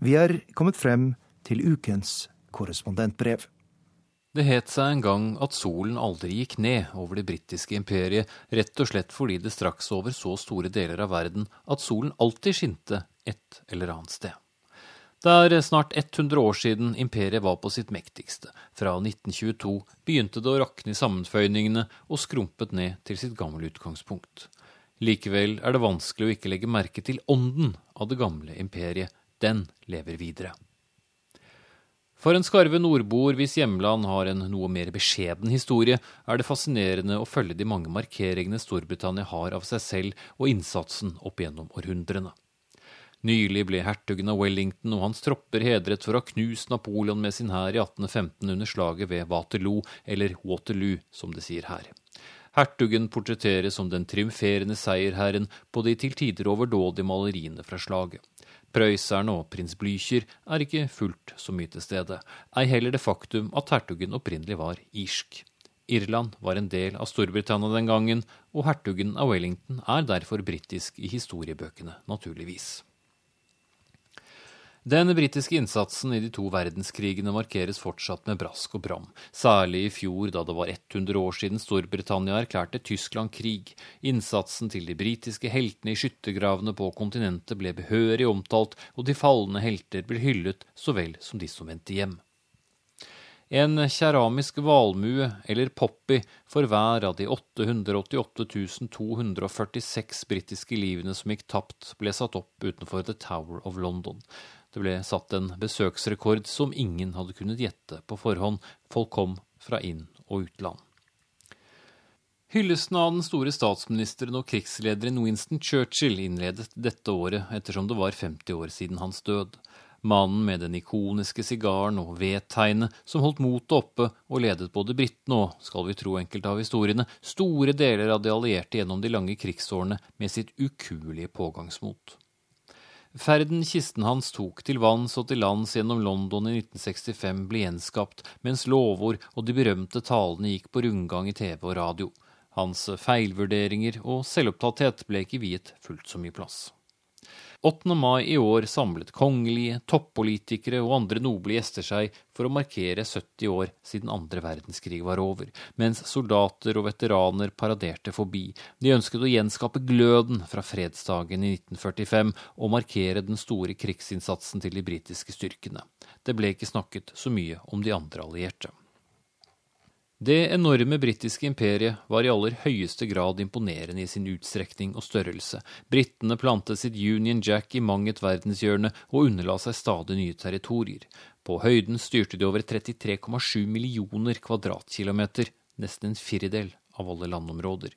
Vi er kommet frem til ukens korrespondentbrev.
Det het seg en gang at solen aldri gikk ned over det britiske imperiet, rett og slett fordi det straks over så store deler av verden at solen alltid skinte et eller annet sted. Det er snart 100 år siden imperiet var på sitt mektigste. Fra 1922 begynte det å rakne i sammenføyningene og skrumpet ned til sitt gamle utgangspunkt. Likevel er det vanskelig å ikke legge merke til ånden av det gamle imperiet. Den lever videre. For en skarve nordboer hvis hjemland har en noe mer beskjeden historie, er det fascinerende å følge de mange markeringene Storbritannia har av seg selv og innsatsen opp gjennom århundrene. Nylig ble hertugen av Wellington og hans tropper hedret for å ha knust Napoleon med sin hær i 1815 under slaget ved Waterloo, eller Waterloo, som det sier her. Hertugen portretteres som den triumferende seierherren på de til tider overdådige maleriene fra slaget. Prøyserne og prins Blücher er ikke fullt så mye til stede, ei heller det faktum at hertugen opprinnelig var irsk. Irland var en del av Storbritannia den gangen, og hertugen av Wellington er derfor britisk i historiebøkene, naturligvis. Den britiske innsatsen i de to verdenskrigene markeres fortsatt med brask og bram, særlig i fjor da det var 100 år siden Storbritannia erklærte Tyskland krig. Innsatsen til de britiske heltene i skyttergravene på kontinentet ble behørig omtalt, og de falne helter ble hyllet så vel som de som vendte hjem. En keramisk valmue, eller poppy, for hver av de 888 246 britiske livene som gikk tapt, ble satt opp utenfor The Tower of London. Det ble satt en besøksrekord som ingen hadde kunnet gjette på forhånd. Folk kom fra inn- og utland. Hyllesten av den store statsministeren og krigslederen Winston Churchill innledet dette året ettersom det var 50 år siden hans død. Mannen med den ikoniske sigaren og vedtegnet som holdt motet oppe og ledet både britene og, skal vi tro enkelte av historiene, store deler av de allierte gjennom de lange krigsårene med sitt ukuelige pågangsmot. Ferden kisten hans tok til vanns og til lands gjennom London i 1965 ble gjenskapt, mens lovord og de berømte talene gikk på rundgang i TV og radio. Hans feilvurderinger og selvopptatthet ble ikke viet fullt så mye plass. 8. mai i år samlet kongelige, toppolitikere og andre noble gjester seg for å markere 70 år siden andre verdenskrig var over, mens soldater og veteraner paraderte forbi. De ønsket å gjenskape gløden fra fredsdagen i 1945 og markere den store krigsinnsatsen til de britiske styrkene. Det ble ikke snakket så mye om de andre allierte. Det enorme britiske imperiet var i aller høyeste grad imponerende i sin utstrekning og størrelse. Britene plantet sitt Union Jack i mang et verdenshjørne og underla seg stadig nye territorier. På høyden styrte de over 33,7 millioner kvadratkilometer, nesten en firedel av alle landområder.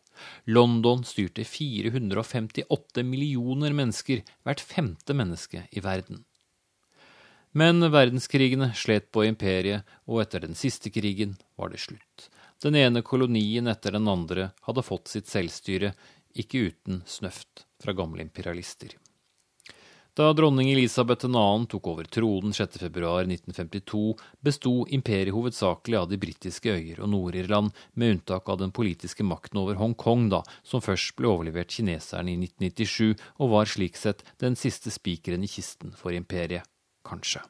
London styrte 458 millioner mennesker, hvert femte menneske i verden. Men verdenskrigene slet på imperiet, og etter den siste krigen var det slutt. Den ene kolonien etter den andre hadde fått sitt selvstyre, ikke uten snøft fra gamle imperialister. Da dronning Elisabeth 2. tok over tronen 6.2.1952, besto imperiet hovedsakelig av de britiske øyer og Nord-Irland, med unntak av den politiske makten over Hongkong, da, som først ble overlevert kineserne i 1997, og var slik sett den siste spikeren i kisten for imperiet kanskje.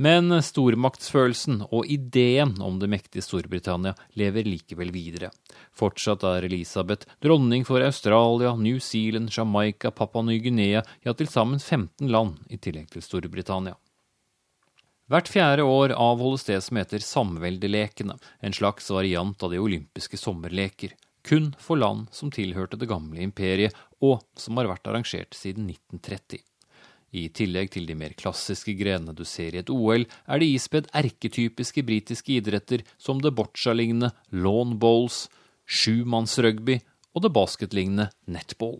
Men stormaktsfølelsen og ideen om det mektige Storbritannia lever likevel videre. Fortsatt er Elisabeth dronning for Australia, New Zealand, Jamaica, Papua Ny-Guinea, ja til sammen 15 land i tillegg til Storbritannia. Hvert fjerde år avholdes det som heter Samveldelekene, en slags variant av de olympiske sommerleker, kun for land som tilhørte det gamle imperiet, og som har vært arrangert siden 1930. I tillegg til de mer klassiske grenene du ser i et OL, er det ispedd erketypiske britiske idretter som det boccia-lignende lawn bowls, sjumannsrugby og det basketlignende netball.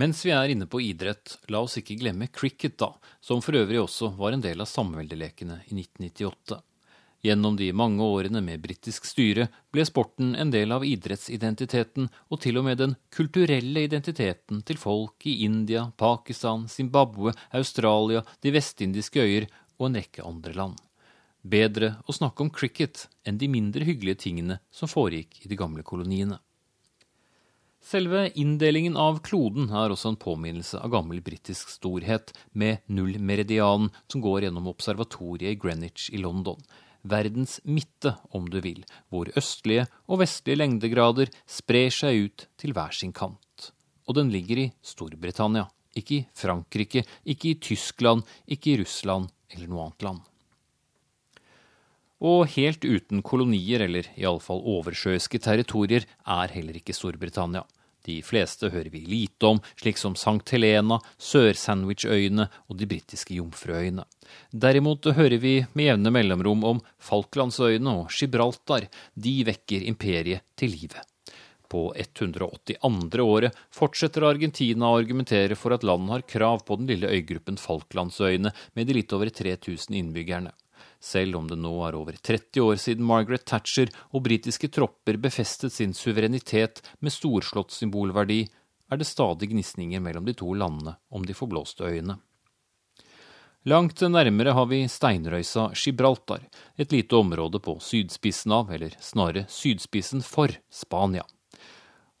Mens vi er inne på idrett, la oss ikke glemme cricket, da, som for øvrig også var en del av samveldelekene i 1998. Gjennom de mange årene med britisk styre ble sporten en del av idrettsidentiteten og til og med den kulturelle identiteten til folk i India, Pakistan, Zimbabwe, Australia, de vestindiske øyer og en rekke andre land. Bedre å snakke om cricket enn de mindre hyggelige tingene som foregikk i de gamle koloniene. Selve inndelingen av kloden er også en påminnelse av gammel britisk storhet, med nullmeridianen som går gjennom observatoriet i Greenwich i London. Verdens midte, om du vil, hvor østlige og vestlige lengdegrader sprer seg ut til hver sin kant. Og den ligger i Storbritannia, ikke i Frankrike, ikke i Tyskland, ikke i Russland eller noe annet land. Og helt uten kolonier, eller iallfall oversjøiske territorier, er heller ikke Storbritannia. De fleste hører vi lite om, slik som Sankt Helena, Sør-Sandwich-øyene og de britiske Jomfruøyene. Derimot hører vi med jevne mellomrom om Falklandsøyene og Gibraltar. De vekker imperiet til live. På 182. året fortsetter Argentina å argumentere for at landet har krav på den lille øygruppen Falklandsøyene med de litt over 3000 innbyggerne. Selv om det nå er over 30 år siden Margaret Thatcher og britiske tropper befestet sin suverenitet med storslått symbolverdi, er det stadig gnisninger mellom de to landene om de forblåste øyene. Langt nærmere har vi steinrøysa Gibraltar, et lite område på sydspissen av, eller snarere sydspissen for, Spania.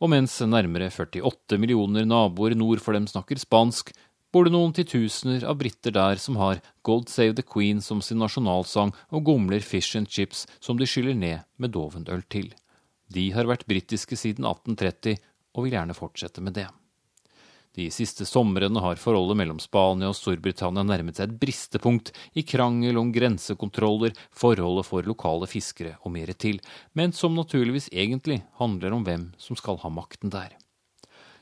Og mens nærmere 48 millioner naboer nord for dem snakker spansk, bor det noen titusener av briter der som har God Save the Queen som sin nasjonalsang og gomler fish and chips som de skyller ned med dovenøl til. De har vært britiske siden 1830 og vil gjerne fortsette med det. De siste somrene har forholdet mellom Spania og Storbritannia nærmet seg et bristepunkt i krangel om grensekontroller, forholdet for lokale fiskere og mer til, men som naturligvis egentlig handler om hvem som skal ha makten der.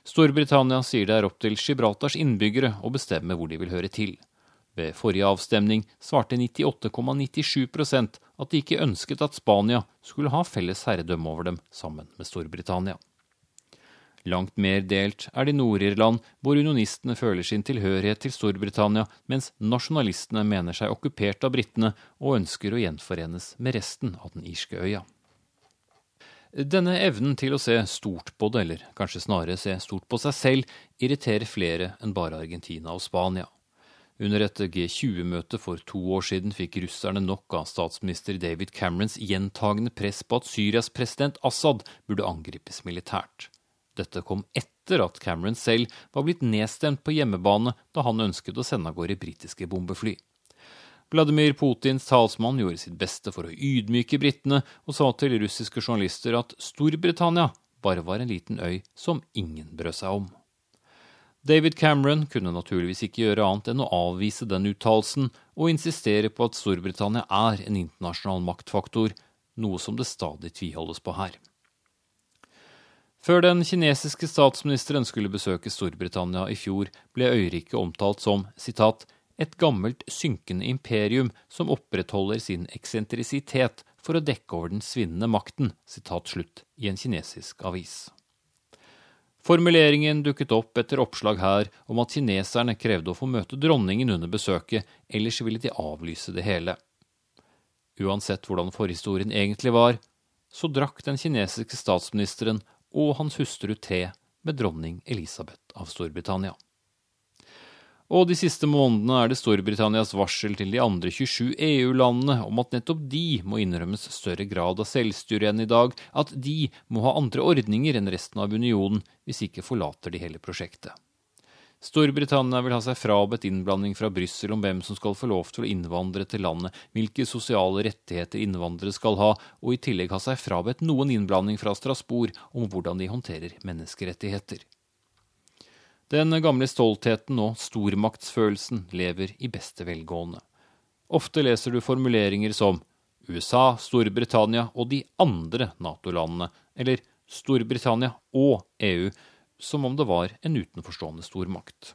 Storbritannia sier det er opp til Gibraltars innbyggere å bestemme hvor de vil høre til. Ved forrige avstemning svarte 98,97% at de ikke ønsket at Spania skulle ha felles herredømme over dem sammen med Storbritannia. Langt mer delt er det i Nord-Irland, hvor unionistene føler sin tilhørighet til Storbritannia, mens nasjonalistene mener seg okkupert av britene og ønsker å gjenforenes med resten av den irske øya. Denne evnen til å se stort på det, eller kanskje snarere se stort på seg selv, irriterer flere enn bare Argentina og Spania. Under et G20-møte for to år siden fikk russerne nok av statsminister David Camerons gjentagende press på at Syrias president Assad burde angripes militært. Dette kom etter at Cameron selv var blitt nedstemt på hjemmebane da han ønsket å sende av gårde britiske bombefly. Vladimir Putins talsmann gjorde sitt beste for å ydmyke britene, og sa til russiske journalister at Storbritannia bare var en liten øy som ingen brød seg om. David Cameron kunne naturligvis ikke gjøre annet enn å avvise den uttalelsen og insistere på at Storbritannia er en internasjonal maktfaktor, noe som det stadig tviholdes på her. Før den kinesiske statsministeren skulle besøke Storbritannia i fjor, ble øyriket omtalt som citat, et gammelt, synkende imperium som opprettholder sin eksentrisitet for å dekke over den svinnende makten, slutt, i en kinesisk avis. Formuleringen dukket opp etter oppslag her om at kineserne krevde å få møte dronningen under besøket, ellers ville de avlyse det hele. Uansett hvordan forhistorien egentlig var, så drakk den kinesiske statsministeren og hans hustru te med dronning Elisabeth av Storbritannia. Og de siste månedene er det Storbritannias varsel til de andre 27 EU-landene om at nettopp de må innrømmes større grad av selvstyre enn i dag, at de må ha andre ordninger enn resten av unionen, hvis ikke forlater de hele prosjektet. Storbritannia vil ha seg frabedt innblanding fra Brussel om hvem som skal få lov til å innvandre til landet, hvilke sosiale rettigheter innvandrere skal ha, og i tillegg ha seg frabedt noen innblanding fra Strasbourg om hvordan de håndterer menneskerettigheter. Den gamle stoltheten og stormaktsfølelsen lever i beste velgående. Ofte leser du formuleringer som USA, Storbritannia og de andre Nato-landene, eller Storbritannia og EU, som om det var en utenforstående stormakt.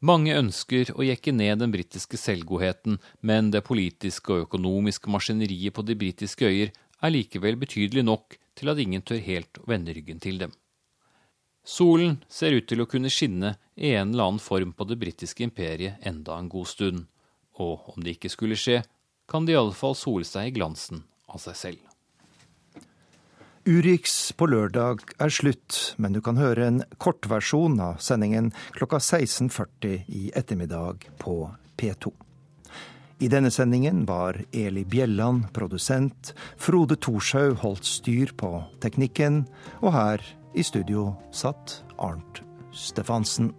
Mange ønsker å jekke ned den britiske selvgodheten, men det politiske og økonomiske maskineriet på de britiske øyer er likevel betydelig nok til at ingen tør helt å vende ryggen til dem. Solen ser ut til å kunne skinne i en eller annen form på det britiske imperiet enda en god stund, og om det ikke skulle skje, kan de iallfall sole seg i glansen av seg selv.
Urix på lørdag er slutt, men du kan høre en kortversjon av sendingen klokka 16.40 i ettermiddag på P2. I denne sendingen var Eli Bjelland produsent, Frode Thorshaug holdt styr på teknikken, og her I studio satt Arnt Stefansen.